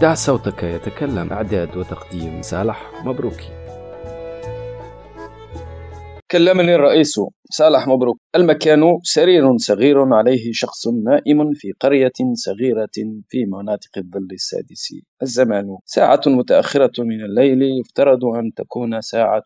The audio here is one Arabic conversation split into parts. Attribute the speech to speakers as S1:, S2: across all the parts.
S1: دع صوتك يتكلم. إعداد وتقديم صالح مبروكي.
S2: كلمني الرئيس. صالح مبروك المكان سرير صغير عليه شخص نائم في قرية صغيرة في مناطق الظل السادس. الزمان ساعة متأخرة من الليل يفترض أن تكون ساعة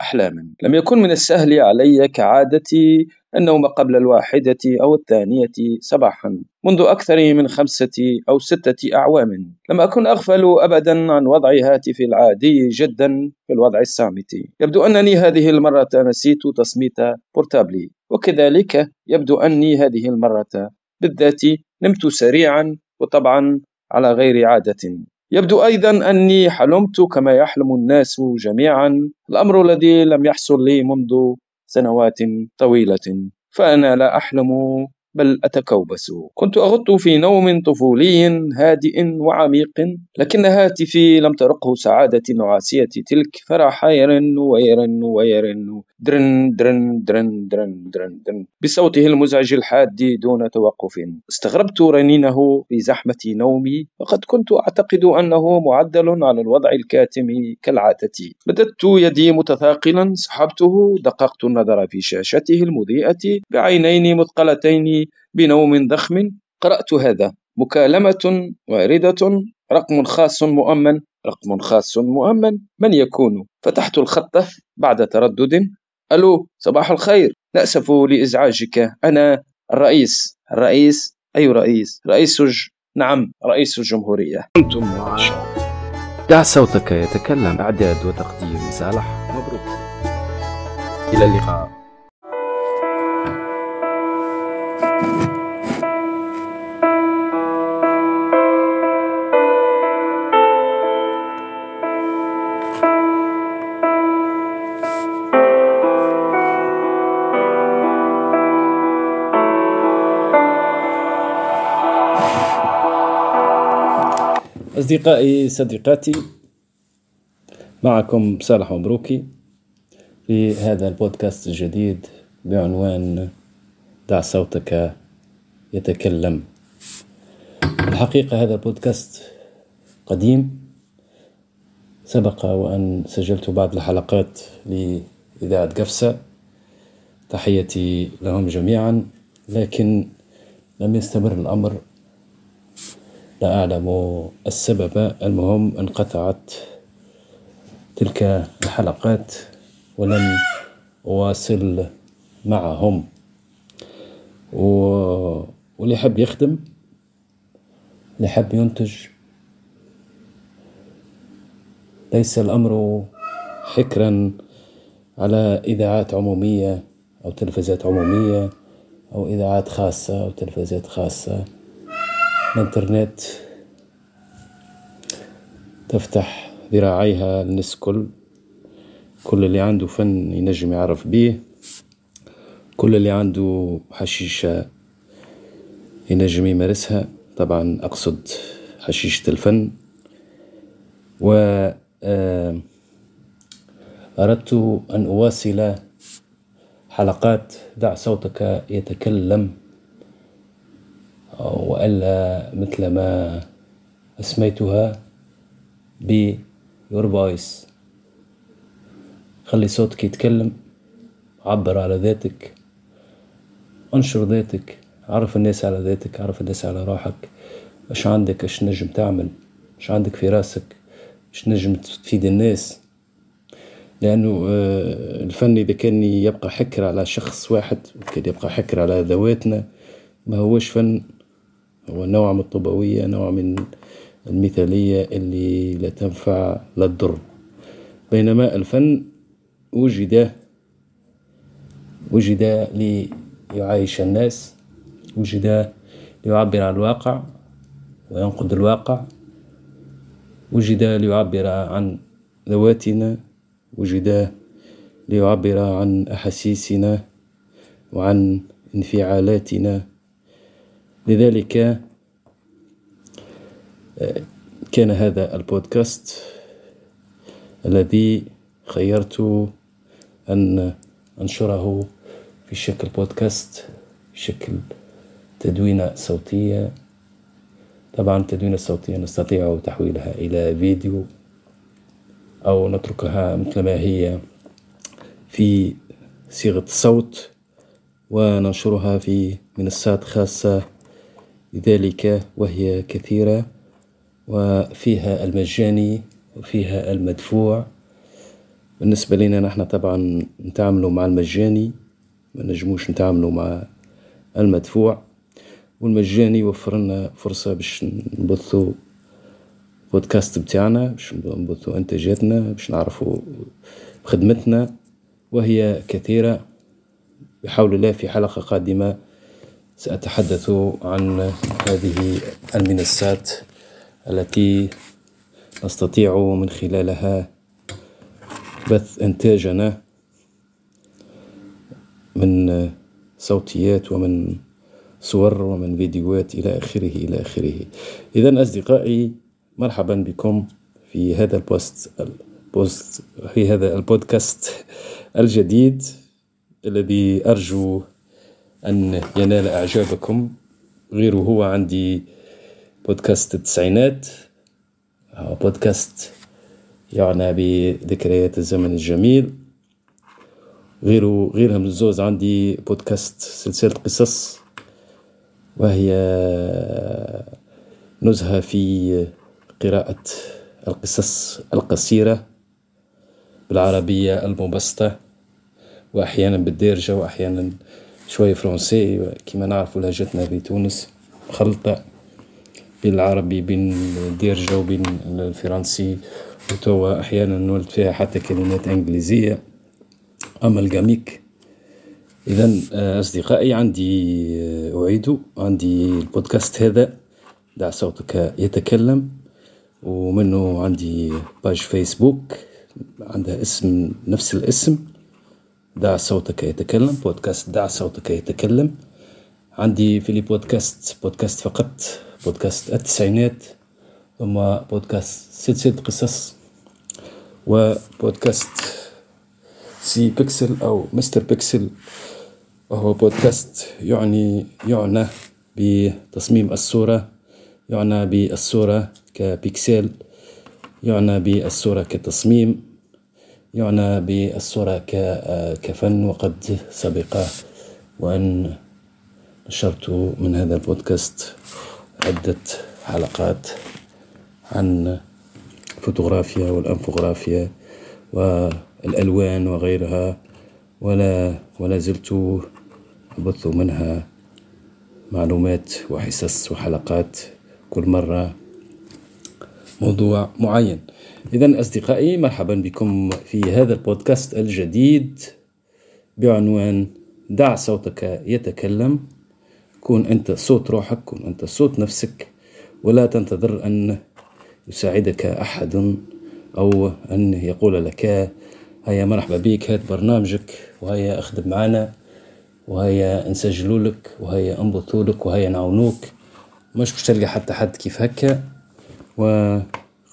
S2: أحلام. لم يكن من السهل علي كعادتي النوم قبل الواحدة أو الثانية صباحا. منذ أكثر من خمسة أو ستة أعوام لم أكن أغفل أبدا عن وضع هاتفي العادي جدا في الوضع الصامت. يبدو أنني هذه المرة نسيت تصميت بورتابلي وكذلك يبدو أني هذه المرة بالذات نمت سريعا وطبعا على غير عادة. يبدو أيضا أني حلمت كما يحلم الناس جميعا. الأمر الذي لم يحصل لي منذ سنوات طويلة. فأنا لا أحلم بل أتكوبس. كنت أغط في نوم طفولي هادئ وعميق لكن هاتفي لم ترقه سعادة النعاسية تلك فراح يرن ويرن ويرن درن درن درن درن درن درن. بصوته المزعج الحاد دون توقف. استغربت رنينه في زحمة نومي وقد كنت أعتقد أنه معدل على الوضع الكاتم كالعادة. مددت يدي متثاقلا سحبته دققت النظر في شاشته المضيئة بعينين مثقلتين بنوم ضخم. قرأت هذا. مكالمة واردة. رقم خاص مؤمن. رقم خاص مؤمن. من يكون؟ فتحت الخط بعد تردد. ألو صباح الخير. نأسف لإزعاجك. أنا الرئيس. الرئيس؟ أي رئيس؟ رئيس ج... نعم رئيس الجمهورية.
S1: أنتم دع صوتك يتكلم إعداد وتقديم صالح مبروك. إلى اللقاء.
S3: أصدقائي صديقاتي معكم صالح مبروكي في هذا البودكاست الجديد بعنوان دع صوتك يتكلم الحقيقة هذا البودكاست قديم سبق وأن سجلت بعض الحلقات لإذاعة قفصة. تحيتي لهم جميعا لكن لم يستمر الأمر لا أعلم السبب المهم انقطعت تلك الحلقات ولم أواصل معهم. و... واللي يحب يخدم اللي يحب ينتج ليس الأمر حكرا على إذاعات عمومية أو تلفزيات عمومية أو إذاعات خاصة أو تلفزيات خاصة. الإنترنت تفتح ذراعيها للناس كل كل اللي عنده فن ينجم يعرف بيه. كل اللي عنده حشيشة ينجم يمارسها. طبعا أقصد حشيشة الفن. و آه، أردت أن أواصل حلقات دع صوتك يتكلم. وألا مثل ما أسميتها ب your voice خلي صوتك يتكلم عبر على ذاتك انشر ذاتك عرف الناس على ذاتك عرف الناس على روحك. إيش عندك؟ إيش نجم تعمل؟ إيش عندك في راسك؟ إيش نجم تفيد الناس؟ لأنه آه، الفن إذا كان يبقى حكر على شخص واحد كان يبقى حكر على ذواتنا ما هوش فن. هو نوع من الطوبوية نوع من المثالية اللي لا تنفع لا تضر. بينما الفن وجد وجد ليعايش الناس وجد ليعبر عن الواقع وينقد الواقع وجد ليعبر عن ذواتنا وجد ليعبر عن أحاسيسنا وعن انفعالاتنا. لذلك آه، كان هذا البودكاست الذي خيرت أن أنشره في شكل بودكاست في شكل تدوينة صوتية طبعا التدوين الصوتية نستطيع تحويلها إلى فيديو أو نتركها مثل ما هي في صيغة صوت وننشرها في منصات خاصة بذلك وهي كثيرة وفيها المجاني وفيها المدفوع. بالنسبة لنا نحن طبعا نتعاملوا مع المجاني ما نجموش نتعاملوا مع المدفوع. والمجاني يوفر لنا فرصة باش نبثوا بودكاست بتاعنا باش نبثوا إنتاجاتنا باش نعرفوا خدمتنا وهي كثيرة. بحول الله في حلقة قادمة سأتحدث عن هذه المنصات التي نستطيع من خلالها بث إنتاجنا من صوتيات ومن صور ومن فيديوهات إلى آخره إلى آخره. إذا أصدقائي مرحبا بكم في هذا البوست البوست في هذا البودكاست الجديد الذي أرجو أن ينال إعجابكم. غيره هو عندي بودكاست التسعينات. بودكاست يعنى بذكريات الزمن الجميل. غيره غيرها من الزوز عندي بودكاست سلسلة قصص وهي نزهة في قراءة القصص القصيرة بالعربية المبسطة وأحيانا بالدارجة وأحيانا شوية فرنسي كما نعرف لهجتنا في تونس. مخلطة بين العربي بين الدارجة وبين الفرنسي. وتوا أحيانا نولد فيها حتى كلمات إنجليزية. أما الجاميك إذا أصدقائي عندي أعيد. عندي البودكاست هذا دع صوتك يتكلم. ومنه عندي page فيسبوك عندها اسم نفس الاسم. دع صوتك يتكلم بودكاست دع صوتك يتكلم. عندي في البودكاست بودكاست فقط بودكاست التسعينات ثم بودكاست سلسلة قصص وبودكاست سي بيكسل أو مستر بيكسل. وهو بودكاست يعني يعنى بتصميم الصورة يعنى بالصورة كبيكسل يعنى بالصورة كتصميم. يعنى بالصورة كفن وقد سبق وأن نشرت من هذا البودكاست عدة حلقات عن الفوتوغرافيا والأنفوغرافيا والألوان وغيرها ولا ولا زلت أبث منها معلومات وحصص وحلقات كل مرة موضوع معين. إذا أصدقائي مرحبا بكم في هذا البودكاست الجديد. بعنوان دع صوتك يتكلم. كون أنت صوت روحك كون أنت صوت نفسك. ولا تنتظر أن يساعدك أحد أو أن يقول لك هيا مرحبا بك هات برنامجك. وهيا أخدم معنا. وهيا نسجلوا لك. وهيا انبطوا لك. وهيا نعاونوك. مش باش تلقى حتى حد كيف هكا.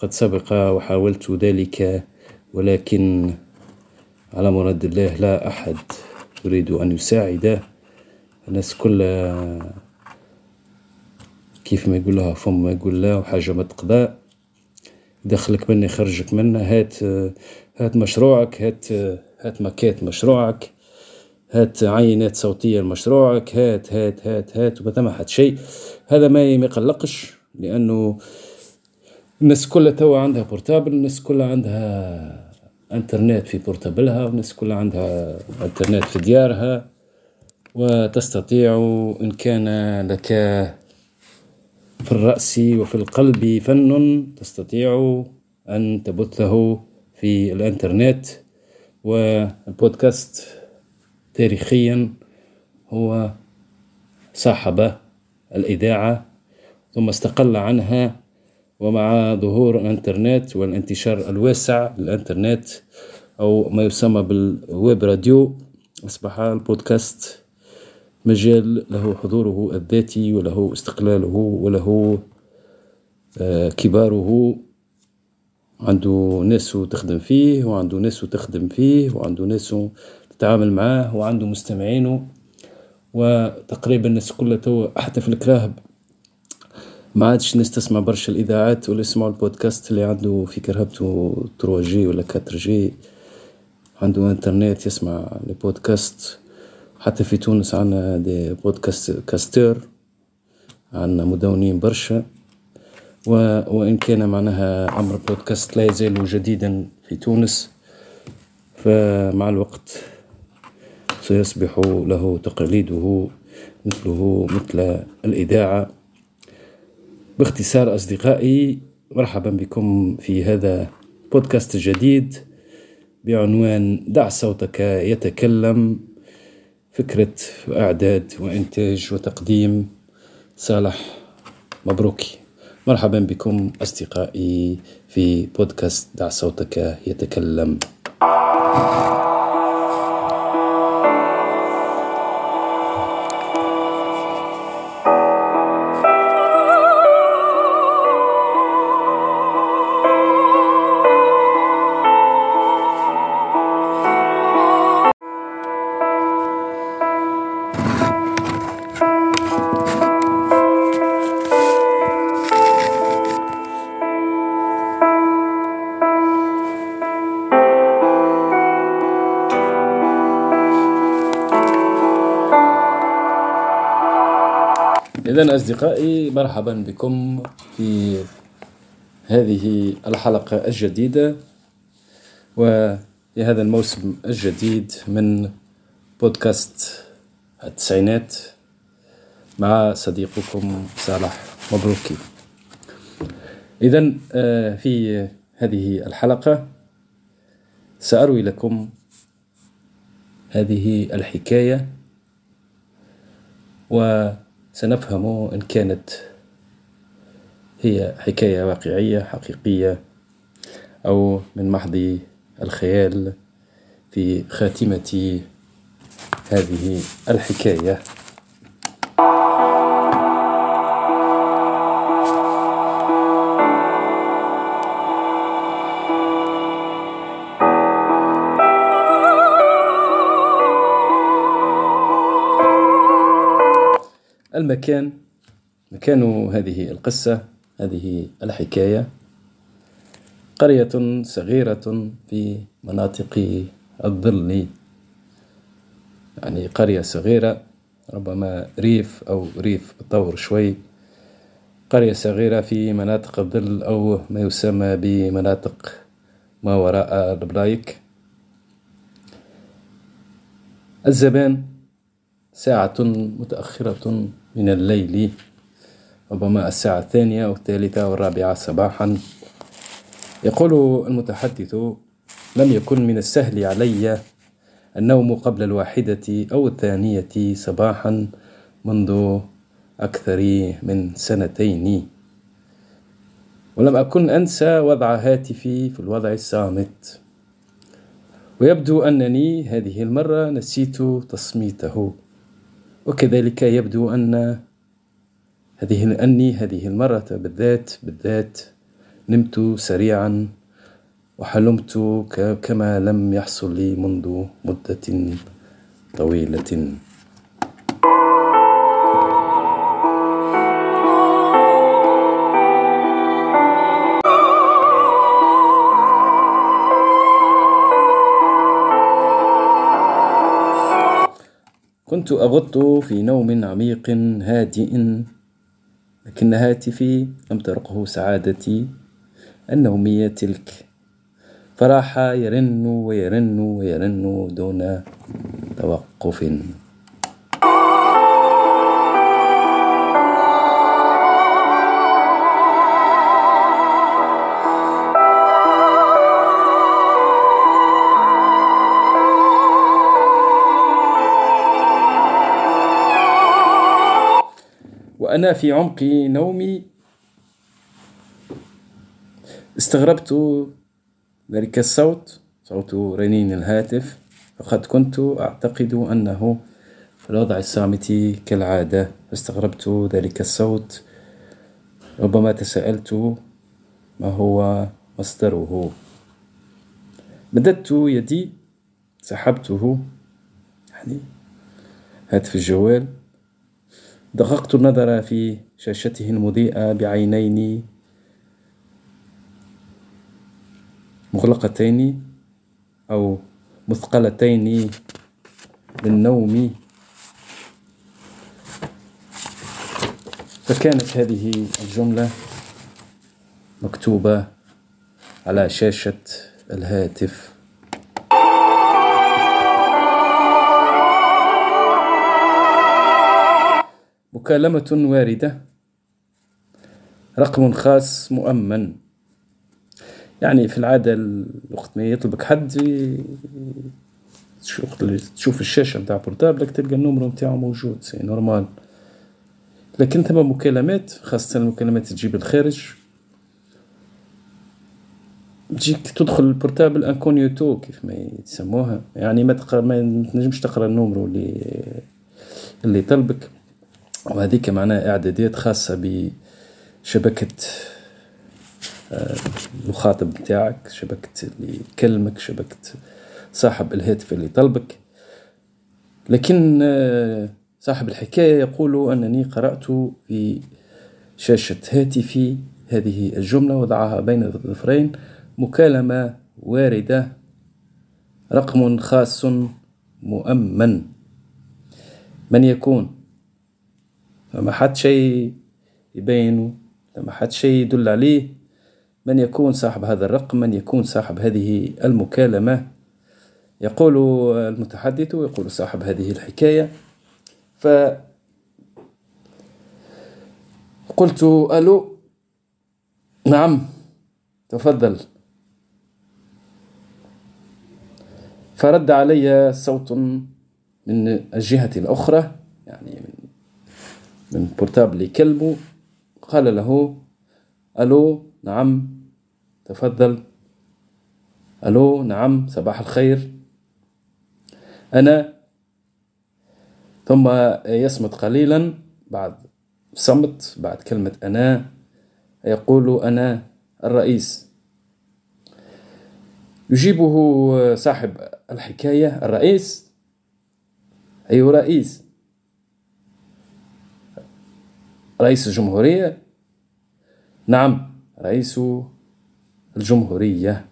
S3: وقد سبق وحاولت ذلك ولكن على مراد الله لا أحد يريد أن يساعده الناس كلها كيف ما يقول لها فم ما يقول لا وحاجة ما تقضى. يدخلك منه يخرجك منه هات هات مشروعك هات هات ماكيت مشروعك هات عينات صوتية لمشروعك هات هات هات هات وما ثم حد شيء. هذا ما يقلقش لأنه الناس كلها توا عندها بورتابل الناس كلها عندها انترنت في بورتابلها والناس كلها عندها انترنت في ديارها. وتستطيع إن كان لك في الرأس وفي القلب فن تستطيع أن تبثه في الانترنت. والبودكاست تاريخيا هو صاحب الإذاعة ثم استقل عنها ومع ظهور الانترنت والانتشار الواسع للانترنت أو ما يسمى بال web radio أصبح البودكاست مجال له حضوره الذاتي وله استقلاله وله كباره. عنده ناس تخدم فيه وعنده ناس تخدم فيه وعنده ناس تتعامل معاه وعنده مستمعينه. وتقريبا الناس كلها حتى في الكراهب. ما عادش نستسمع برشا الإذاعات ولا يسمعوا البودكاست اللي عنده في كرهبته 3 جي ولا 4 جي. عنده إنترنت يسمع البودكاست حتى في تونس عنا دي بودكاست كاستر عنا مدونين برشا. و... وإن كان معناها أمر بودكاست لا يزال جديدا في تونس. فمع الوقت سيصبح له تقاليده مثله مثل الإذاعة. باختصار أصدقائي مرحبا بكم في هذا بودكاست جديد بعنوان دع صوتك يتكلم فكرة وإعداد وإنتاج وتقديم صالح مبروكي. مرحبا بكم أصدقائي في بودكاست دع صوتك يتكلم إذا أصدقائي مرحبا بكم في هذه الحلقة الجديدة. وفي هذا الموسم الجديد من بودكاست التسعينات مع صديقكم صالح مبروكي. إذا آه، في هذه الحلقة سأروي لكم هذه الحكاية. و سنفهم إن كانت هي حكاية واقعية حقيقية أو من محض الخيال في خاتمة هذه الحكاية. المكان مكان هذه القصة هذه الحكاية. قرية صغيرة في مناطق الظل. يعني قرية صغيرة ربما ريف أو ريف طور شوي. قرية صغيرة في مناطق الظل أو ما يسمى بمناطق ما وراء البلايك. الزبان ساعة متأخرة من الليل ربما الساعة الثانية أو الثالثة أو الرابعة صباحا. يقول المتحدث لم يكن من السهل علي النوم قبل الواحدة أو الثانية صباحا منذ أكثر من سنتين. ولم أكن أنسى وضع هاتفي في الوضع الصامت. ويبدو أنني هذه المرة نسيت تصميته. وكذلك يبدو أن هذه أني هذه المرة بالذات بالذات نمت سريعا وحلمت كما لم يحصل لي منذ مدة طويلة. كنت أغط في نوم عميق هادئ لكن هاتفي لم ترقه سعادتي النومية تلك فراح يرن ويرن ويرن دون توقف. في عمق نومي. استغربت ذلك الصوت صوت رنين الهاتف. فقد كنت أعتقد أنه في الوضع الصامت كالعادة. استغربت ذلك الصوت. ربما تساءلت ما هو مصدره؟ مددت يدي سحبته يعني هاتف الجوال. دققت النظر في شاشته المضيئة بعينين مغلقتين أو مثقلتين للنوم. فكانت هذه الجملة مكتوبة على شاشة الهاتف. مكالمة واردة. رقم خاص مؤمن. يعني في العادة وقت ما يطلبك حد تشوف الشاشة نتاع portable ك تلقى ال numéro نتاعو موجود c'est normal. لكن ثم مكالمات خاصة المكالمات تجيب الخارج. تجيك تدخل ال portable inconnu تو كيف ما يسموها. يعني ما تقرا ما تنجمش تقرأ ال numéro اللي اللي طلبك. وهذيك معناها اعدادات خاصة بشبكة آه، المخاطب نتاعك شبكة اللي يكلمك شبكة صاحب الهاتف اللي طلبك. لكن آه، صاحب الحكاية يقول أنني قرأت في شاشة هاتفي هذه الجملة وضعها بين الظفرين مكالمة واردة رقم خاص مؤمن. من يكون؟ فما حد شيء يبينه فما حد شيء يدل عليه من يكون صاحب هذا الرقم من يكون صاحب هذه المكالمة؟ يقول المتحدث يقول صاحب هذه الحكاية. ف قلت ألو؟ نعم تفضل. فرد علي صوت من الجهة الأخرى يعني من من بورتابل يكلمه قال له ألو نعم تفضل. ألو نعم صباح الخير. أنا ثم يصمت قليلا بعد صمت بعد كلمة أنا يقول أنا الرئيس. يجيبه صاحب الحكاية الرئيس. أي رئيس. رئيس الجمهورية؟ نعم رئيس الجمهورية.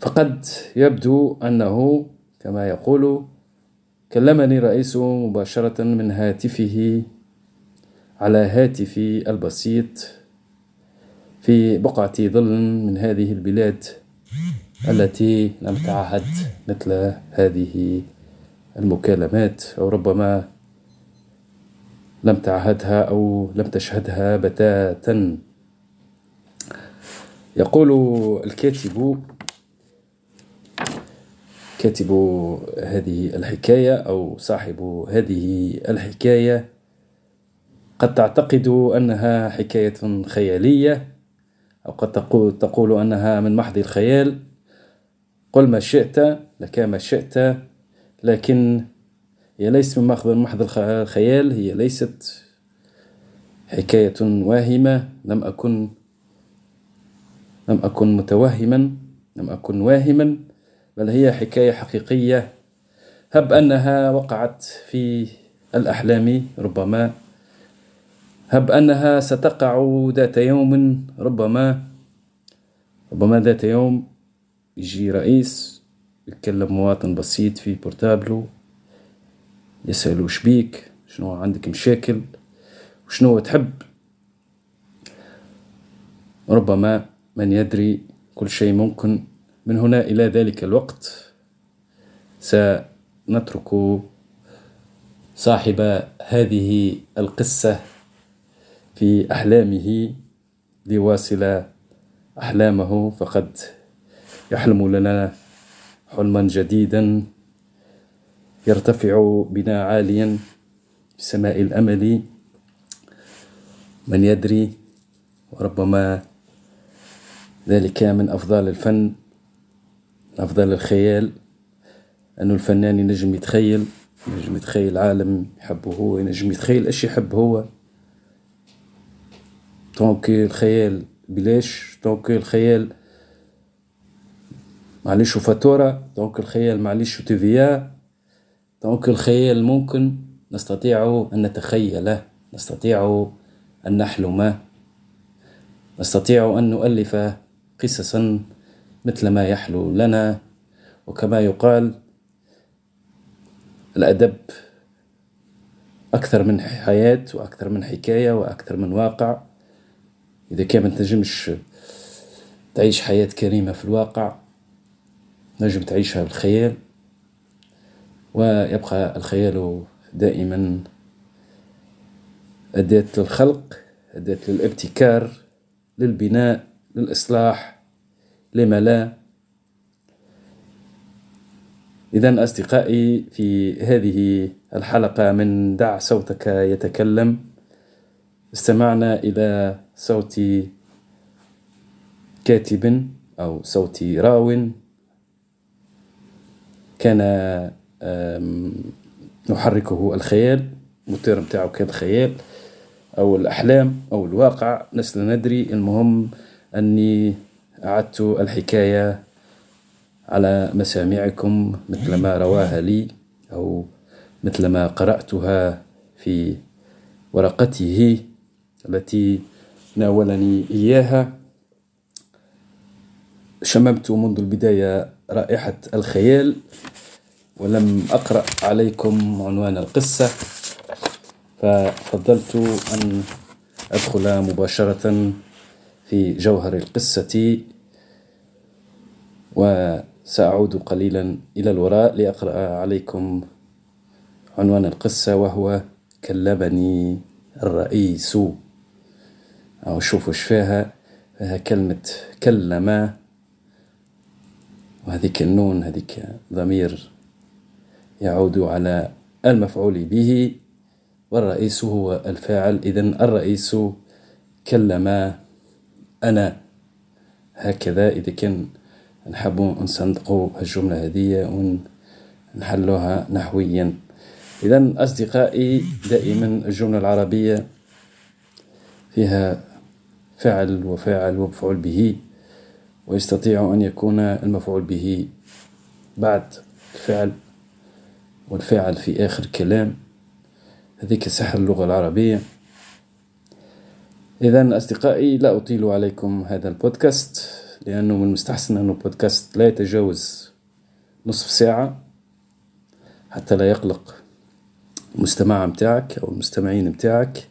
S3: فقد يبدو أنه كما يقول كلمني رئيس مباشرة من هاتفه على هاتفي البسيط في بقعة ظل من هذه البلاد التي لم تعهد مثل هذه المكالمات أو ربما لم تعهدها أو لم تشهدها بتاتا. يقول الكاتب كاتب هذه الحكاية أو صاحب هذه الحكاية قد تعتقد أنها حكاية خيالية أو قد تقول, أنها من محض الخيال. قل ما شئت لك ما شئت لكن هي ليست من محض الخيال هي ليست حكاية واهمة. لم أكن لم أكن متوهما لم أكن واهما بل هي حكاية حقيقية. هب أنها وقعت في الأحلام ربما. هب أنها ستقع ذات يوم ربما. ربما ذات يوم يجي رئيس يتكلم مواطن بسيط في بورتابلو. يسأل وش بيك؟ شنو عندك مشاكل؟ وشنو تحب؟ ربما من يدري كل شيء ممكن من هنا إلى ذلك الوقت. سنترك صاحب هذه القصة في أحلامه ليواصل أحلامه. فقد يحلم لنا حلما جديدا. يرتفع بنا عاليا في سماء الأمل. من يدري وربما ذلك من أفضال الفن أفضل الخيال. أن الفنان ينجم يتخيل ينجم يتخيل عالم يحبه هو ينجم يتخيل أش يحب هو. donc الخيال بلاش donc الخيال ما عليهش فاتورة donc الخيال ما عليهش TVA donc الخيال ممكن نستطيع أن نتخيل نستطيع أن نحلم نستطيع أن نؤلف قصصا مثل ما يحلو لنا. وكما يقال الأدب أكثر من حياة وأكثر من حكاية وأكثر من واقع. إذا كان ما تنجمش تعيش حياة كريمة في الواقع نجم تعيشها بالخيال. ويبقى الخيال دائما. أداة للخلق أداة للابتكار للبناء للإصلاح لما لا. إذا أصدقائي في هذه الحلقة من دع صوتك يتكلم. استمعنا إلى صوت كاتب أو صوت راو. كان نحركه الخيال الموتور متاعه كان الخيال أو الأحلام أو الواقع. لسنا ندري. المهم أني أعدت الحكاية على مسامعكم مثل ما رواها لي أو مثل ما قرأتها في ورقته التي ناولني إياها. شممت منذ البداية رائحة الخيال. ولم أقرأ عليكم عنوان القصة ففضلت أن أدخل مباشرة في جوهر القصة وسأعود قليلا إلى الوراء لأقرأ عليكم عنوان القصة وهو كلمني الرئيس. أو شوفوا فيها فيها كلمة كلم. وهذيك النون هذيك ضمير يعود على المفعول به والرئيس هو الفاعل. إذا الرئيس كلم أنا. هكذا إذا كان نحب نصندقوا الجملة هذه ونحلوها نحويا. إذا أصدقائي دائما الجملة العربية فيها فعل وفاعل ومفعول به ويستطيع أن يكون المفعول به بعد الفعل. والفاعل في آخر كلام. هذيك سحر اللغة العربية. إذا أصدقائي لا أطيل عليكم هذا البودكاست لأنه من المستحسن أنه بودكاست لا يتجاوز نصف ساعة حتى لا يقلق المستمع متاعك أو المستمعين متاعك.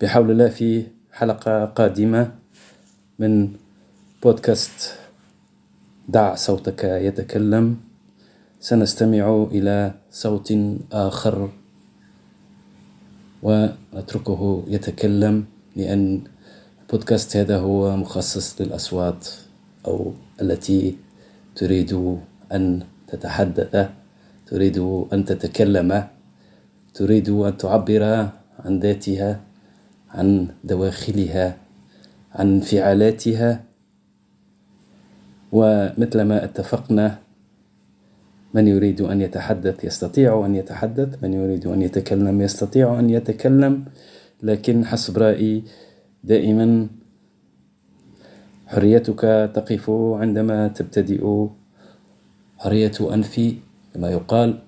S3: بحول الله في حلقة قادمة من بودكاست دع صوتك يتكلم سنستمع إلى صوت آخر ونتركه يتكلم لأن البودكاست هذا هو مخصص للأصوات أو التي تريد أن تتحدث تريد أن تتكلم تريد أن تعبر عن ذاتها عن دواخلها عن انفعالاتها ومثل ما اتفقنا من يريد أن يتحدث يستطيع أن يتحدث من يريد أن يتكلم يستطيع أن يتكلم. لكن حسب رأيي دائما حريتك تقف عندما تبتدئ. حرية أنفي كما يقال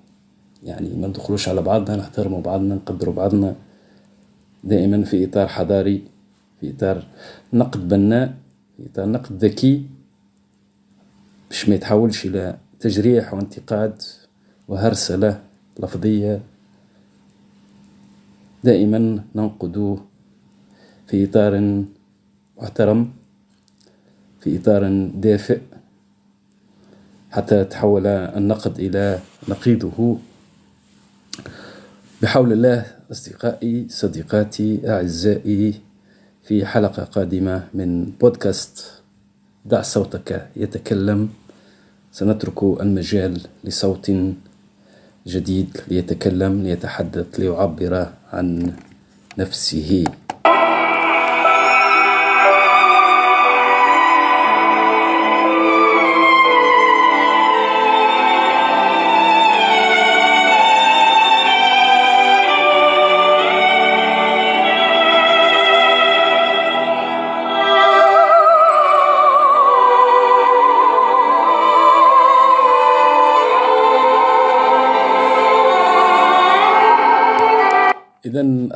S3: يعني ما ندخلوش على بعضنا نحترموا بعضنا نقدروا بعضنا. دائما في إطار حضاري في إطار نقد بناء في إطار نقد ذكي. باش ما يتحولش إلى تجريح وانتقاد وهرسلة لفظية. دائما ننقد في إطار محترم في إطار دافئ حتى تحول النقد إلى نقيضه بحول الله أصدقائي صديقاتي أعزائي في حلقة قادمة من بودكاست دع صوتك يتكلم سنترك المجال لصوت جديد ليتكلم ليتحدث ليعبر عن نفسه.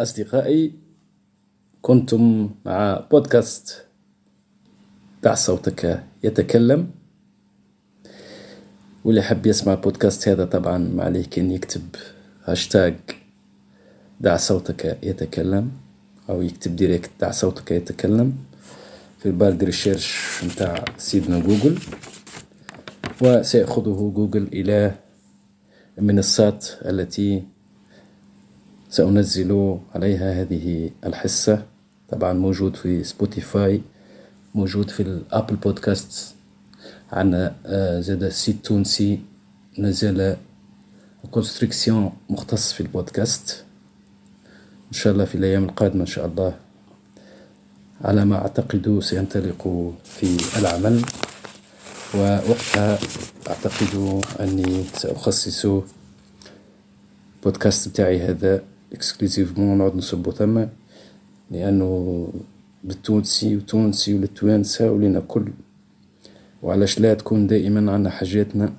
S3: أصدقائي كنتم مع بودكاست دع صوتك يتكلم. واللي حب يسمع البودكاست هذا طبعا ما عليه كان يكتب هاشتاج دع صوتك يتكلم أو يكتب direct دع صوتك يتكلم في ال barre de recherche متاع سيدنا جوجل. وسيأخذه جوجل إلى المنصات التي سأنزل عليها هذه الحصة طبعا موجود في Spotify موجود في ال Apple Podcast عندنا زادا site تونسي مازال en construction مختص في البودكاست. إن شاء الله في الأيام القادمة إن شاء الله. على ما أعتقد سينطلق في العمل. ووقتها أعتقد أني سأخصص بودكاست بتاعي هذا exclusivement نقعد نصبو ثما لأنه بالتونسي وتونسي وللتوانسة ولنا كل وعلاش لا تكون دائما عنا حاجاتنا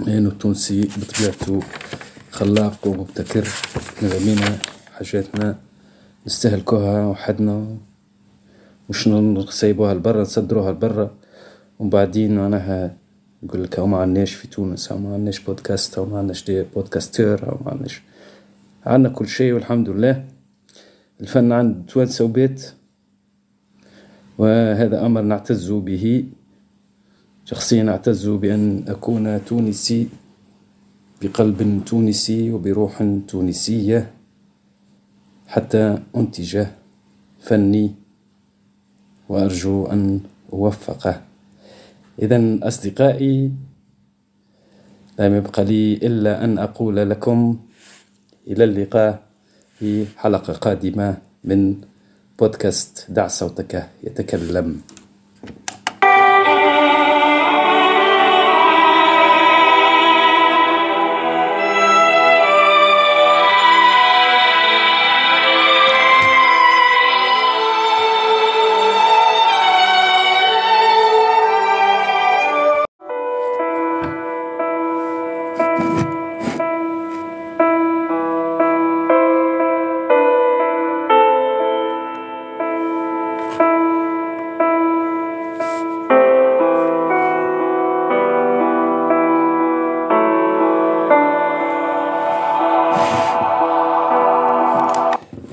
S3: لأنه التونسي بطبيعته خلاق ومبتكر نغمينا حاجاتنا نستهلكوها وحدنا مش نسيبوها لبرا نصدروها لبرا ومن بعدين معناها يقول لك ما عندناش في تونس أو ما عندناش بودكاست أو ما عندناش بودكاستير أو ما عندناش عندنا كل شيء والحمد لله. الفن عند توانسة وبيت وهذا أمر نعتز به شخصيا أعتز بأن أكون تونسي بقلب تونسي وبروح تونسية حتى أنتج فني وأرجو أن أوفقه. إذا أصدقائي لم يبق لي إلا أن أقول لكم إلى اللقاء في حلقة قادمة من بودكاست دع صوتك يتكلم.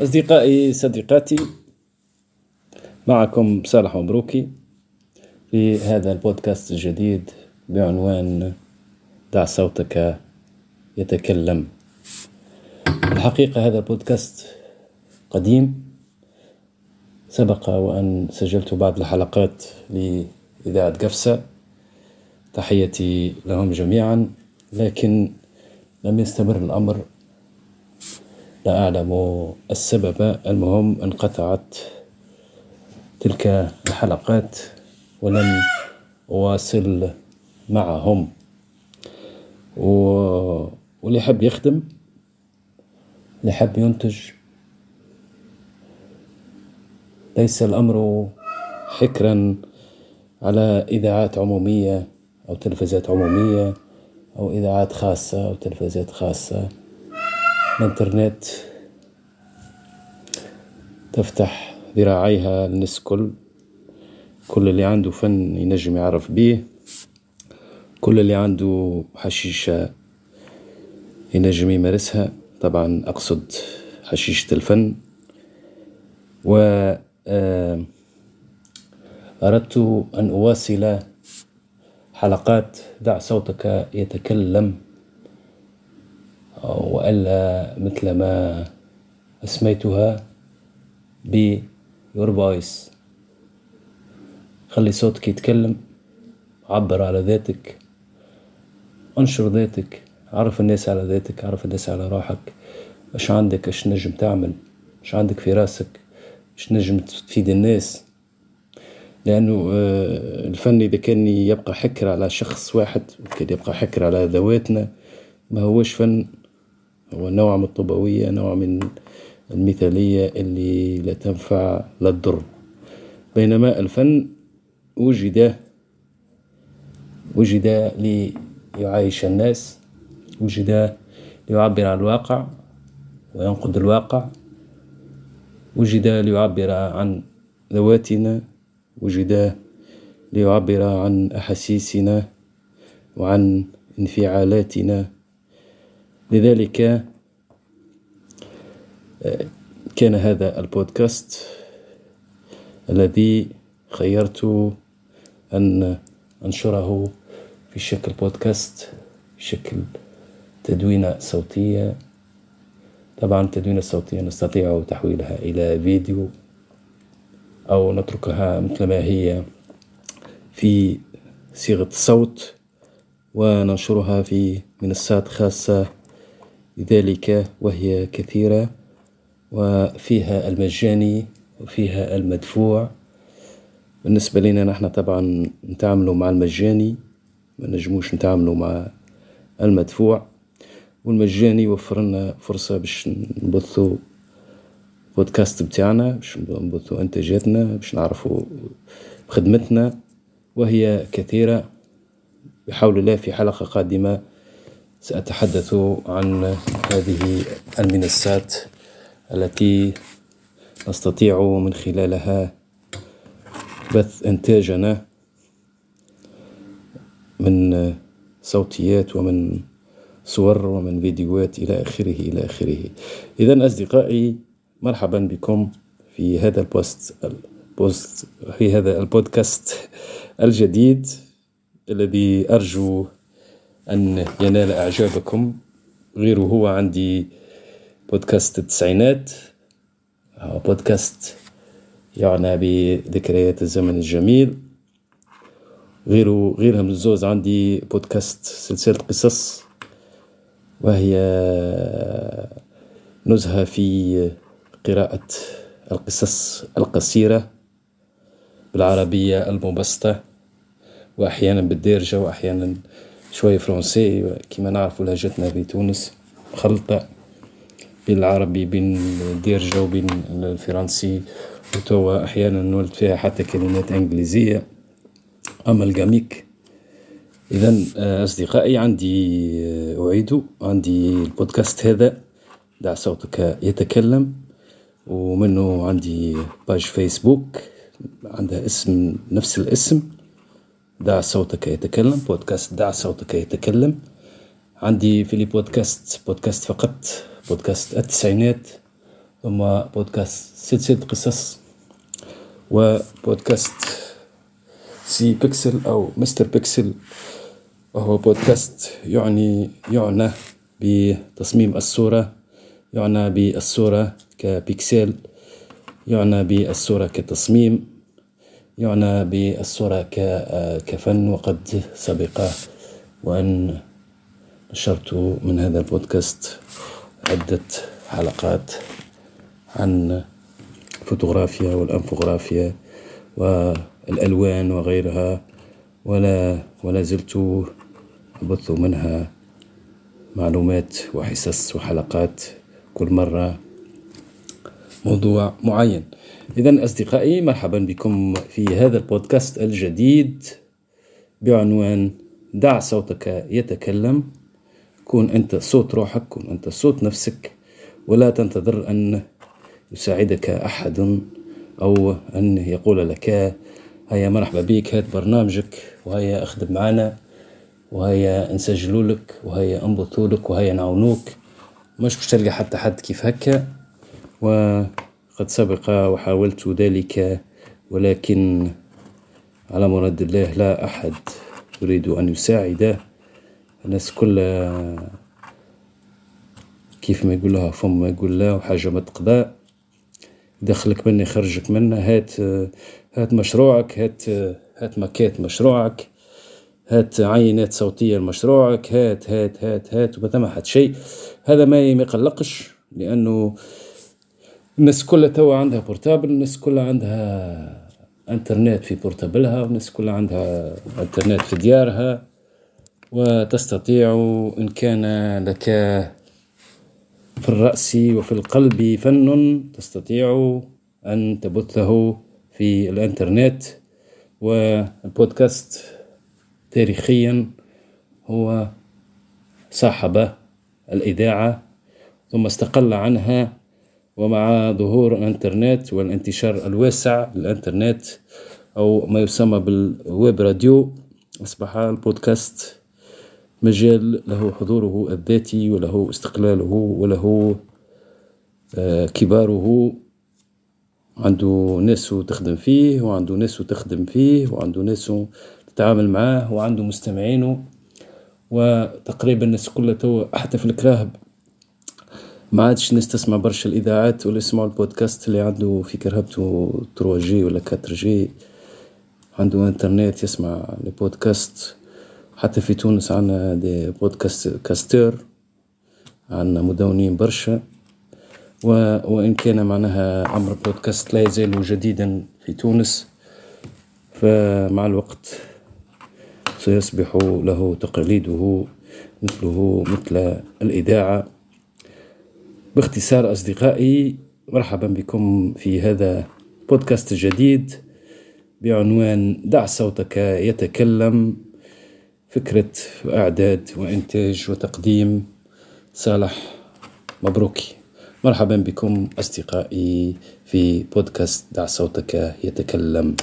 S3: أصدقائي صديقاتي معكم صالح مبروكي في هذا البودكاست الجديد بعنوان دع صوتك يتكلم الحقيقة هذا البودكاست قديم سبق وأن سجلت بعض الحلقات لإذاعة قفصة. تحيتي لهم جميعا لكن لم يستمر الأمر لا أعلم السبب. المهم انقطعت تلك الحلقات ولم أواصل معهم. و... واللي حب يخدم اللي حب ينتج ليس الأمر حكرا على إذاعات عمومية أو تلفزات عمومية أو إذاعات خاصة أو تلفزات خاصة. الإنترنت تفتح ذراعيها للناس كل كل اللي عنده فن ينجم يعرف بيه. كل اللي عنده حشيشة ينجم يمارسها. طبعا أقصد حشيشة الفن. و آه، أردت أن أواصل حلقات دع صوتك يتكلم. وألا مثل ما أسميتها ب your voice خلي صوتك يتكلم عبر على ذاتك انشر ذاتك عرف الناس على ذاتك عرف الناس على روحك. اش عندك؟ اش نجم تعمل؟ اش عندك في راسك؟ اش نجم تفيد الناس؟ لأنه آه، الفن إذا كان يبقى حكر على شخص واحد كان يبقى حكر على ذواتنا ما هوش فن. هو نوع من الطوبوية نوع من المثالية اللي لا تنفع لا تضر. بينما الفن وجد وجد ليعايش الناس وجد ليعبر عن الواقع وينقد الواقع وجد ليعبر عن ذواتنا وجد ليعبر عن أحاسيسنا وعن انفعالاتنا. لذلك كان هذا البودكاست الذي خيرت أن أنشره في شكل بودكاست في شكل تدوينة صوتية. طبعا التدوينة الصوتية نستطيع تحويلها إلى فيديو أو نتركها مثل ما هي في صيغة صوت وننشرها في منصات خاصة لذلك وهي كثيرة وفيها المجاني وفيها المدفوع. بالنسبة لنا نحن طبعا نتعاملوا مع المجاني ما نجموش نتعاملوا مع المدفوع. والمجاني يوفر لنا فرصة باش نبثوا بودكاست بتاعنا باش نبثوا إنتاجاتنا باش نعرفوا خدمتنا وهي كثيرة. بحول الله في حلقة قادمة سأتحدث عن هذه المنصات التي نستطيع من خلالها بث إنتاجنا من صوتيات ومن صور ومن فيديوهات إلى آخره إلى آخره. إذا أصدقائي مرحبا بكم في هذا ال post ال post في هذا البودكاست الجديد الذي أرجو أن ينال إعجابكم. غيره هو عندي بودكاست التسعينات بودكاست يعنى بذكريات الزمن الجميل. غيره غيرهم الزوز عندي بودكاست سلسلة قصص وهي نزهة في قراءة القصص القصيرة بالعربية المبسطة وأحيانا بالدارجة وأحيانا شوية فرنسي كما نعرف لهجتنا في تونس. مخلطة بين العربي بين الدارجة وبين الفرنسي. وتوا أحيانا نولد فيها حتى كلمات إنجليزية. أمالجاميك إذا أصدقائي عندي أعيد. عندي البودكاست هذا دع صوتك يتكلم. ومنه عندي page Facebook عندها اسم نفس الاسم. دع صوتك يتكلم بودكاست دع صوتك يتكلم. عندي في البودكاست بودكاست فقط بودكاست التسعينات ثم بودكاست سلسلة قصص وبودكاست سي بيكسل أو Mister Pixel وهو بودكاست يعني يعنى بتصميم الصورة يعنى بالصورة كبيكسل يعنى بالصورة كتصميم. يعنى بالصورة كفن وقد سبق وأن نشرت من هذا البودكاست عدة حلقات عن الفوتوغرافيا والأنفوغرافيا والألوان وغيرها ولا ولا زلت أبث منها معلومات وحصص وحلقات كل مرة موضوع معين. إذا أصدقائي مرحبا بكم في هذا البودكاست الجديد بعنوان دع صوتك يتكلم كن أنت صوت روحك كن أنت صوت نفسك ولا تنتظر أن يساعدك أحد أو أن يقول لك هيا مرحبا بك هات برنامجك وهيا أخدم معنا وهيا نسجلوا لك وهيا انبطوا لك وهيا نعاونوك مش باش تلقى حتى حد كيف هكا وقد سبق وحاولت ذلك ولكن على مراد الله لا أحد يريد أن يساعده الناس كلها كيف ما يقول لها فم ما يقول لا وحاجة ما تقضى. يدخلك منه يخرجك منه هات هات مشروعك هات هات مكات مشروعك هات عينات صوتية لمشروعك هات هات هات هات وما حد شيء. هذا ما يقلقش لأنه الناس كلها توا عندها بورتابل الناس كلها عندها انترنت في بورتابلها والناس كلها عندها انترنت في ديارها. وتستطيع إن كان لك في الرأس وفي القلب فن تستطيع أن تبثه في الانترنت. والبودكاست تاريخيا هو صاحب الإذاعة ثم استقل عنها ومع ظهور الانترنت والانتشار الواسع للانترنت أو ما يسمى بال web radio أصبح البودكاست مجال له حضوره الذاتي وله استقلاله وله آه، كباره. عنده ناس تخدم فيه وعنده ناس تخدم فيه وعنده ناس تتعامل معاه وعنده مستمعينه. وتقريبا الناس كلها تو حتى في الكراهب. ما عادش الناس تسمع برشا الإذاعات ولا يسمعوا البودكاست اللي عنده في كرهبته 3 جي ولا 4 جي. عنده إنترنت يسمع البودكاست حتى في تونس عنا دي بودكاست كاستر عنا مدونين برشا. و... وإن كان معناها أمر بودكاست لا يزال جديدا في تونس. فمع الوقت سيصبح له تقليده مثله مثل الإذاعة. باختصار أصدقائي مرحبا بكم في هذا بودكاست جديد بعنوان دع صوتك يتكلم فكرة إعداد وإنتاج وتقديم صالح مبروكي. مرحبا بكم أصدقائي في بودكاست دع صوتك يتكلم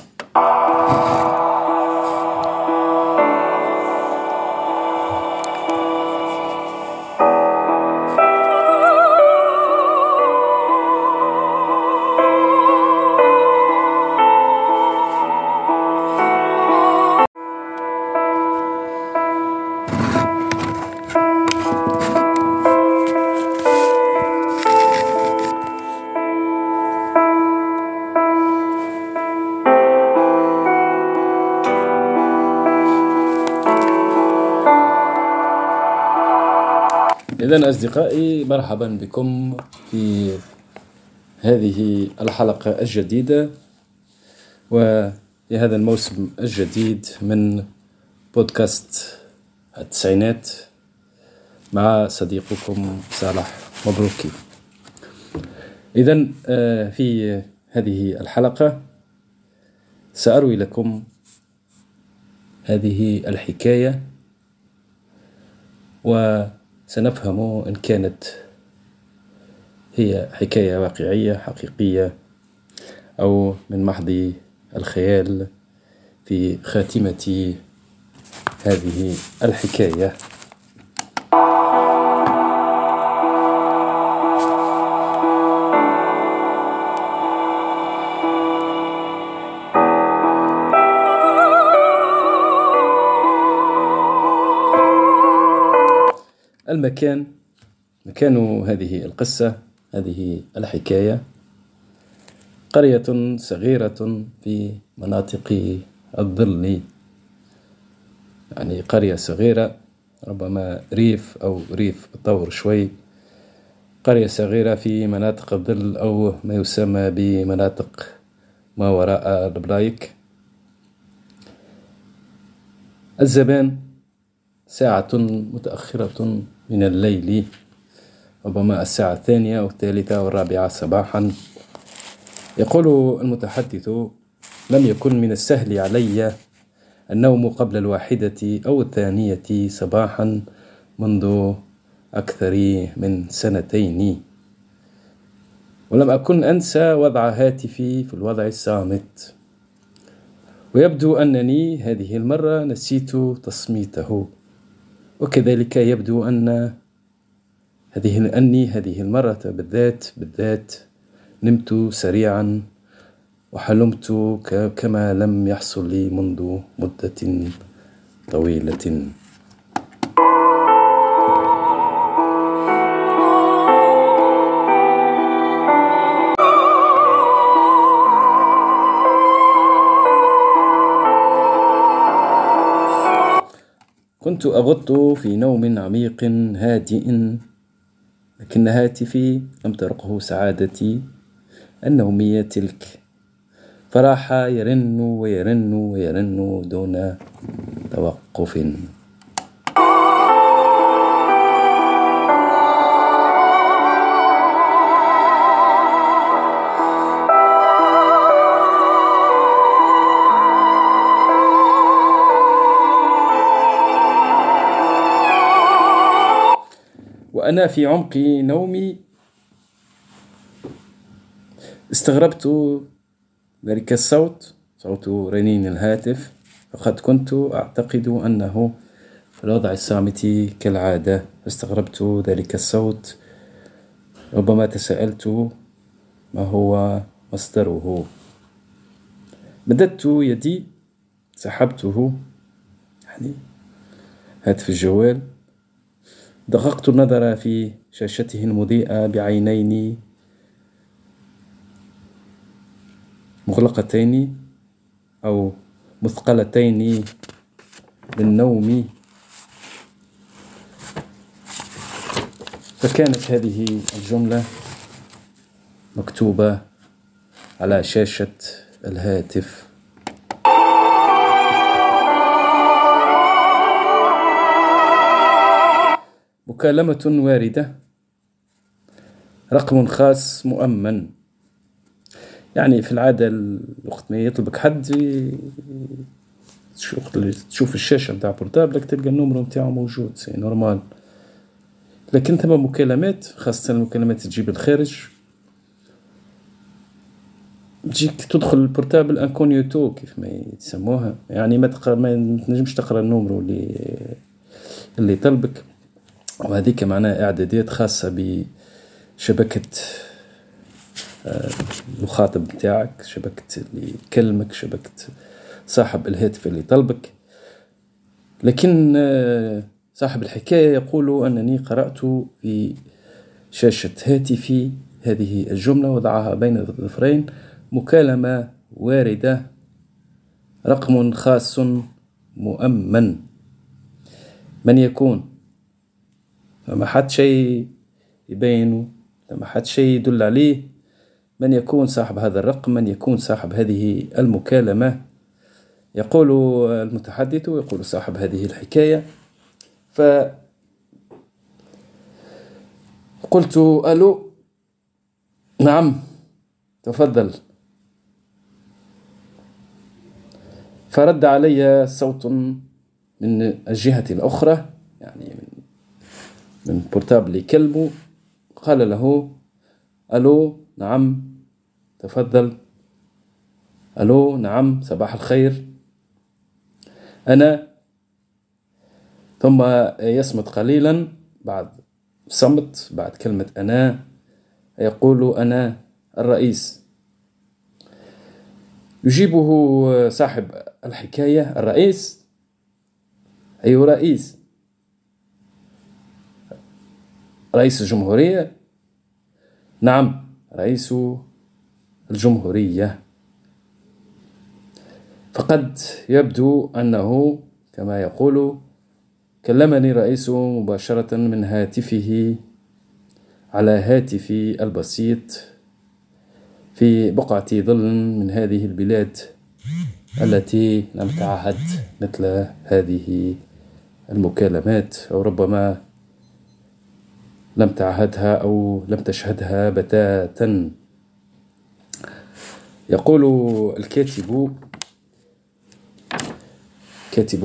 S3: إذا أصدقائي مرحبا بكم في هذه الحلقة الجديدة. وفي هذا الموسم الجديد من بودكاست التسعينات مع صديقكم صالح مبروكي. إذا آه، في هذه الحلقة سأروي لكم هذه الحكاية. و سنفهم إن كانت هي حكاية واقعية حقيقية أو من محض الخيال في خاتمة هذه الحكاية. المكان مكان هذه القصة هذه الحكاية. قرية صغيرة في مناطق الظل. يعني قرية صغيرة ربما ريف أو ريف طور شوي. قرية صغيرة في مناطق الظل أو ما يسمى بمناطق ما وراء البلايك الزبان ساعة متأخرة من الليل ربما الساعة الثانية أو الثالثة أو الرابعة صباحا. يقول المتحدث لم يكن من السهل علي النوم قبل الواحدة أو الثانية صباحا منذ أكثر من سنتين. ولم أكن أنسى وضع هاتفي في الوضع الصامت. ويبدو أنني هذه المرة نسيت تصميته. وكذلك يبدو أن هذه أني هذه المرة بالذات بالذات نمت سريعا وحلمت كما لم يحصل لي منذ مدة طويلة. كنت أغط في نوم عميق هادئ لكن هاتفي لم ترقه سعادتي النومية تلك. فراح يرن ويرن ويرن دون توقف. وأنا في عمق نومي. استغربت ذلك الصوت صوت رنين الهاتف. فقد كنت أعتقد أنه في الوضع الصامت كالعادة. استغربت ذلك الصوت. ربما تساءلت ما هو مصدره؟ مددت يدي سحبته يعني هاتف الجوال. دققت النظر في شاشته المضيئة بعينين مغلقتين أو مثقلتين بالنوم فكانت هذه الجملة مكتوبة على شاشة الهاتف. مكالمة واردة. رقم خاص مؤمن. يعني في العادة وقت ما يطلبك حد تشوف الشاشة نتاع portable ك تلقى ال numéro نتاعو موجود c'est normal. لكن ثم مكالمات خاصة المكالمات تجيب الخارج. تجيك تدخل ال portable incognito كيف ما يسموها. يعني ما تقرا ما تنجمش تقرأ ال numéro اللي اللي طلبك. وهذيك معناها اعدادات خاصة بشبكة المخاطب نتاعك شبكة اللي يكلمك شبكة صاحب الهاتف اللي طلبك. لكن صاحب الحكاية يقول أنني قرأت في شاشة هاتفي هذه الجملة وضعها بين الظفرين مكالمة واردة رقم خاص مؤمن. من يكون؟ فما حد شيء يبينه فما حد شيء يدل عليه من يكون صاحب هذا الرقم من يكون صاحب هذه المكالمة؟ يقول المتحدث يقول صاحب هذه الحكاية. ف قلت ألو؟ نعم تفضل. فرد علي صوت من الجهة الأخرى يعني من من بورتابل يكلمه قال له ألو نعم تفضل. ألو نعم صباح الخير. أنا ثم يصمت قليلا بعد صمت بعد كلمة أنا. يقول أنا الرئيس. يجيبه صاحب الحكاية الرئيس؟ أي رئيس. رئيس الجمهورية؟ نعم رئيس الجمهورية. فقد يبدو أنه كما يقول كلمني رئيس مباشرة من هاتفه على هاتفي البسيط في بقعة ظل من هذه البلاد التي لم تعهد مثل هذه المكالمات أو ربما لم تعهدها أو لم تشهدها بتاتا. يقول الكاتب كاتب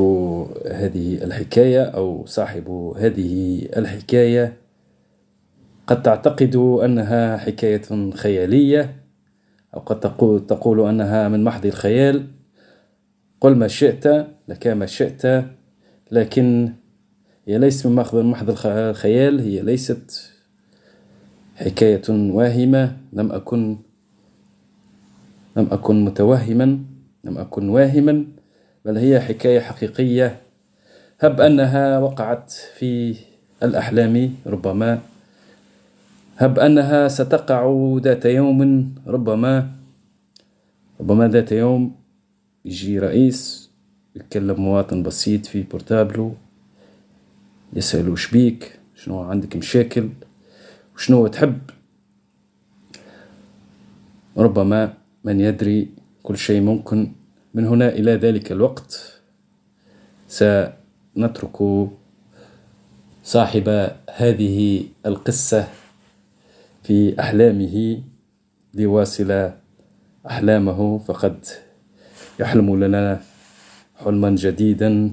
S3: هذه الحكاية أو صاحب هذه الحكاية قد تعتقد أنها حكاية خيالية أو قد تقول, أنها من محض الخيال. قل ما شئت لك ما شئت لكن هي ليست من مخبر محض الخيال هي ليست حكاية واهمة. لم أكن لم أكن متوهما لم أكن واهما بل هي حكاية حقيقية. هب أنها وقعت في الأحلام ربما. هب أنها ستقع ذات يوم ربما. ربما ذات يوم يجي رئيس يتكلم مواطن بسيط في بورتابلو. يسأل وش بيك؟ شنو عندك مشاكل؟ وشنو تحب؟ ربما من يدري كل شيء ممكن من هنا إلى ذلك الوقت. سنترك صاحب هذه القصة في أحلامه ليواصل أحلامه. فقد يحلم لنا حلما جديدا.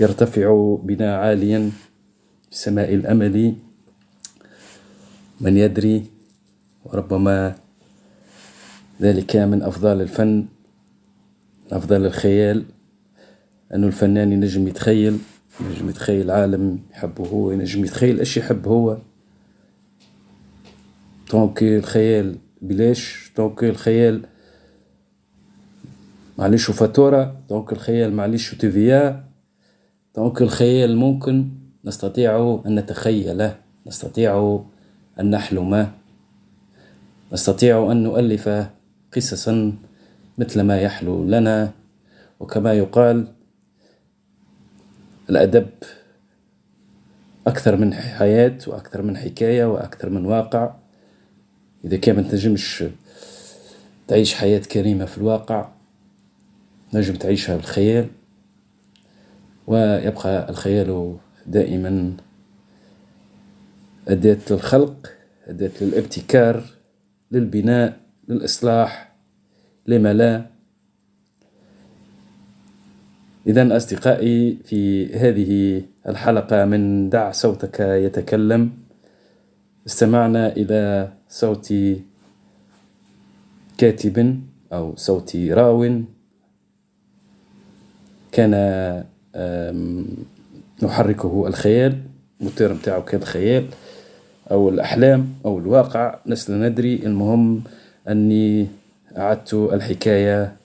S3: يرتفع بنا عاليا في سماء الأمل. من يدري وربما ذلك من أفضال الفن أفضل الخيال. أنه الفنان ينجم يتخيل ينجم يتخيل عالم يحبه هو ينجم يتخيل إيش يحب هو. دونك الخيال بلاش donc الخيال ما عليهش facture donc الخيال ما عليهش TVA donc الخيال ممكن نستطيع أن نتخيله نستطيع أن نحلم نستطيع أن نؤلف قصصا مثل ما يحلو لنا. وكما يقال الأدب أكثر من حياة وأكثر من حكاية وأكثر من واقع. إذا كان ما تنجمش تعيش حياة كريمة في الواقع نجم تعيشها بالخيال. ويبقى الخيال دائما. أداة للخلق أداة للابتكار للبناء للإصلاح لما لا. إذا أصدقائي في هذه الحلقة من دع صوتك يتكلم استمعنا إلى صوت كاتب أو صوت راو. كان نحركه الخيال الموتور متاعه كان الخيال أو الأحلام أو الواقع. لسنا ندري. المهم أني أعدت الحكاية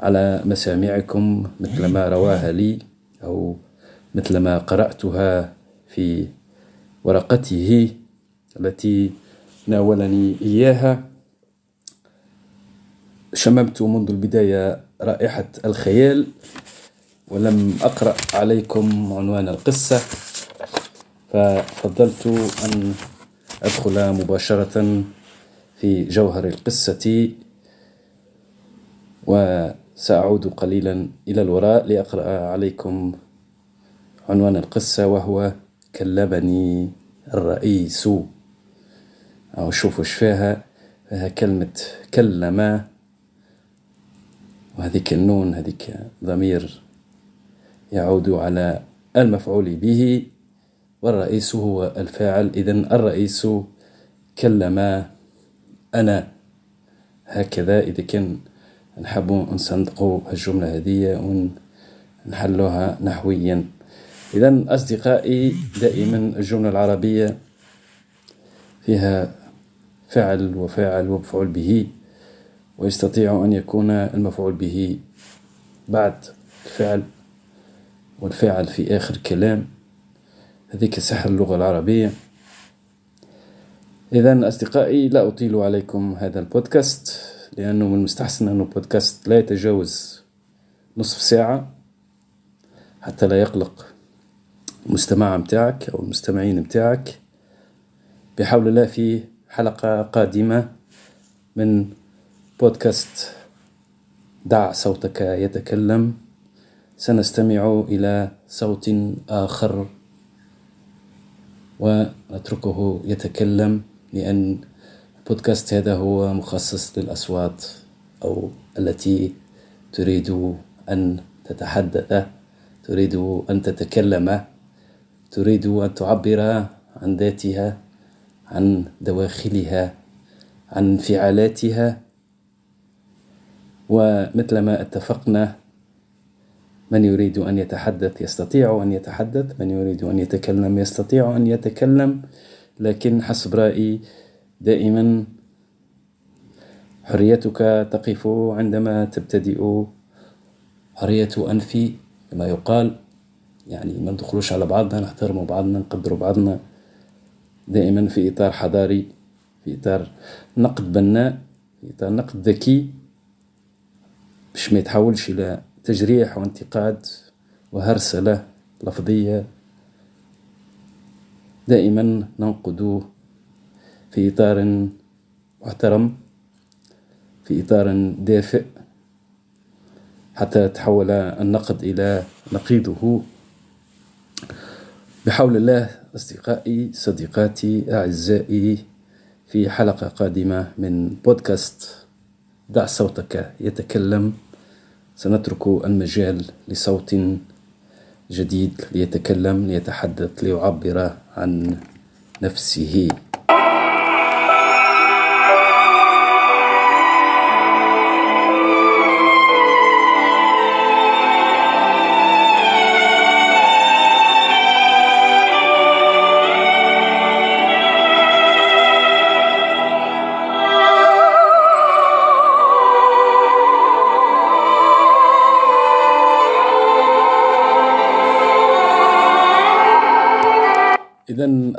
S3: على مسامعكم مثل ما رواها لي أو مثل ما قرأتها في ورقته التي ناولني إياها. شممت منذ البداية رائحة الخيال ولم أقرأ عليكم عنوان القصة ففضلت أن أدخل مباشرة في جوهر القصة وسأعود قليلا إلى الوراء لأقرأ عليكم عنوان القصة وهو كلمني الرئيس. أو شوفوا فيها فيها كلمة كلم وهذيك النون هذيك ضمير يعود على المفعول به والرئيس هو الفاعل. إذا الرئيس كلم أنا. هكذا إذا كان نحب نصندقوا الجملة هذه ونحلوها نحويا. إذا أصدقائي دائما الجملة العربية فيها فعل وفاعل ومفعول به ويستطيع أن يكون المفعول به بعد الفعل. والفاعل في آخر كلام. هذيك سحر اللغة العربية. إذا أصدقائي لا أطيل عليكم هذا البودكاست لأنه من المستحسن أنه بودكاست لا يتجاوز نصف ساعة حتى لا يقلق المستمع متاعك أو المستمعين متاعك بحول الله في حلقة قادمة من بودكاست دع صوتك يتكلم. سنستمع إلى صوت آخر ونتركه يتكلم لأن البودكاست هذا هو مخصص للأصوات أو التي تريد أن تتحدث تريد أن تتكلم تريد أن تعبر عن ذاتها عن دواخلها عن انفعالاتها ومثل ما اتفقنا من يريد أن يتحدث يستطيع أن يتحدث من يريد أن يتكلم يستطيع أن يتكلم. لكن حسب رأيي دائما حريتك تقف عندما تبتدئ. حرية أنفي كما يقال يعني ما ندخلوش على بعضنا نحترموا بعضنا نقدروا بعضنا. دائما في إطار حضاري في إطار نقد بناء في إطار نقد ذكي. باش ما يتحولش إلى تجريح وانتقاد وهرسلة لفظية. دائما ننقد في إطار محترم في إطار دافئ حتى تحول النقد إلى نقيضه بحول الله أصدقائي صديقاتي أعزائي في حلقة قادمة من بودكاست دع صوتك يتكلم سنترك المجال لصوت جديد ليتكلم ليتحدث ليعبر عن نفسه.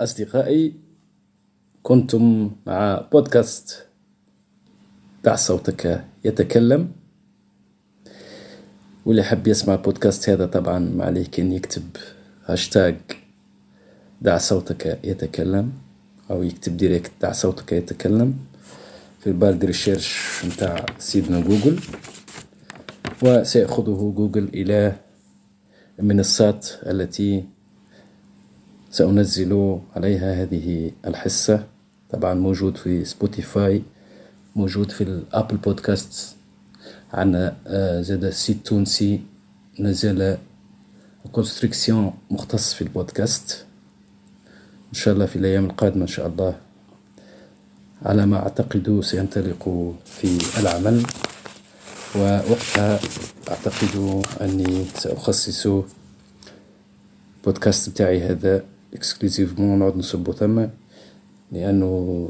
S3: أصدقائي كنتم مع بودكاست دع صوتك يتكلم. واللي حب يسمع البودكاست هذا طبعا ما عليه كان يكتب هاشتاج دع صوتك يتكلم أو يكتب direct دع صوتك يتكلم في ال barre recherche متاع سيدنا جوجل. وسيأخذه جوجل إلى المنصات التي سأنزل عليها هذه الحصة طبعا موجود في سبوتيفاي موجود في الأبل بودكاست عندنا زادة site تونسي مازال en construction مختص في البودكاست. إن شاء الله في الأيام القادمة إن شاء الله. على ما أعتقد سينطلق في العمل. ووقتها أعتقد أني سأخصص بودكاست بتاعي هذا exclusivement نقعد نصبو ثم لأنه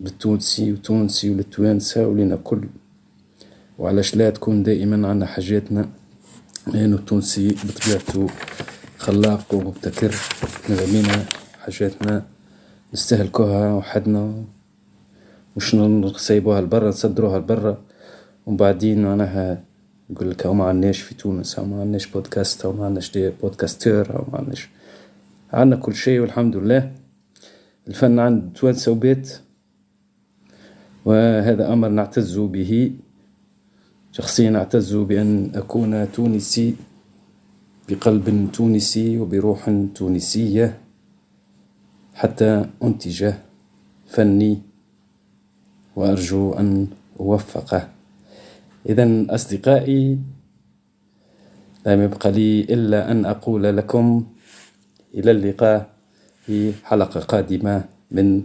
S3: بالتونسي وتونسي وللتوانسة ولنا كل وعلاش لا تكون دائما عنا حاجاتنا لأنه التونسي بطبيعته خلاق ومبتكر نغمينا حاجاتنا نستهلكوها وحدنا مش نسيبوها لبرا نصدروها لبرا ومن بعدين معناها يقول لك ما عندناش في تونس ما عندناش بودكاست ما عندناش بودكاستير أو ما عندناش عندنا كل شيء والحمد لله. الفن عند توانسة وبيت وهذا أمر نعتز به شخصيا أعتز بأن أكون تونسي بقلب تونسي وبروح تونسية حتى أنتج فني وأرجو أن أوفقه. إذا أصدقائي لم يبق لي إلا أن أقول لكم إلى اللقاء في حلقة قادمة من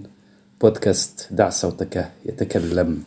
S3: بودكاست دع صوتك يتكلم.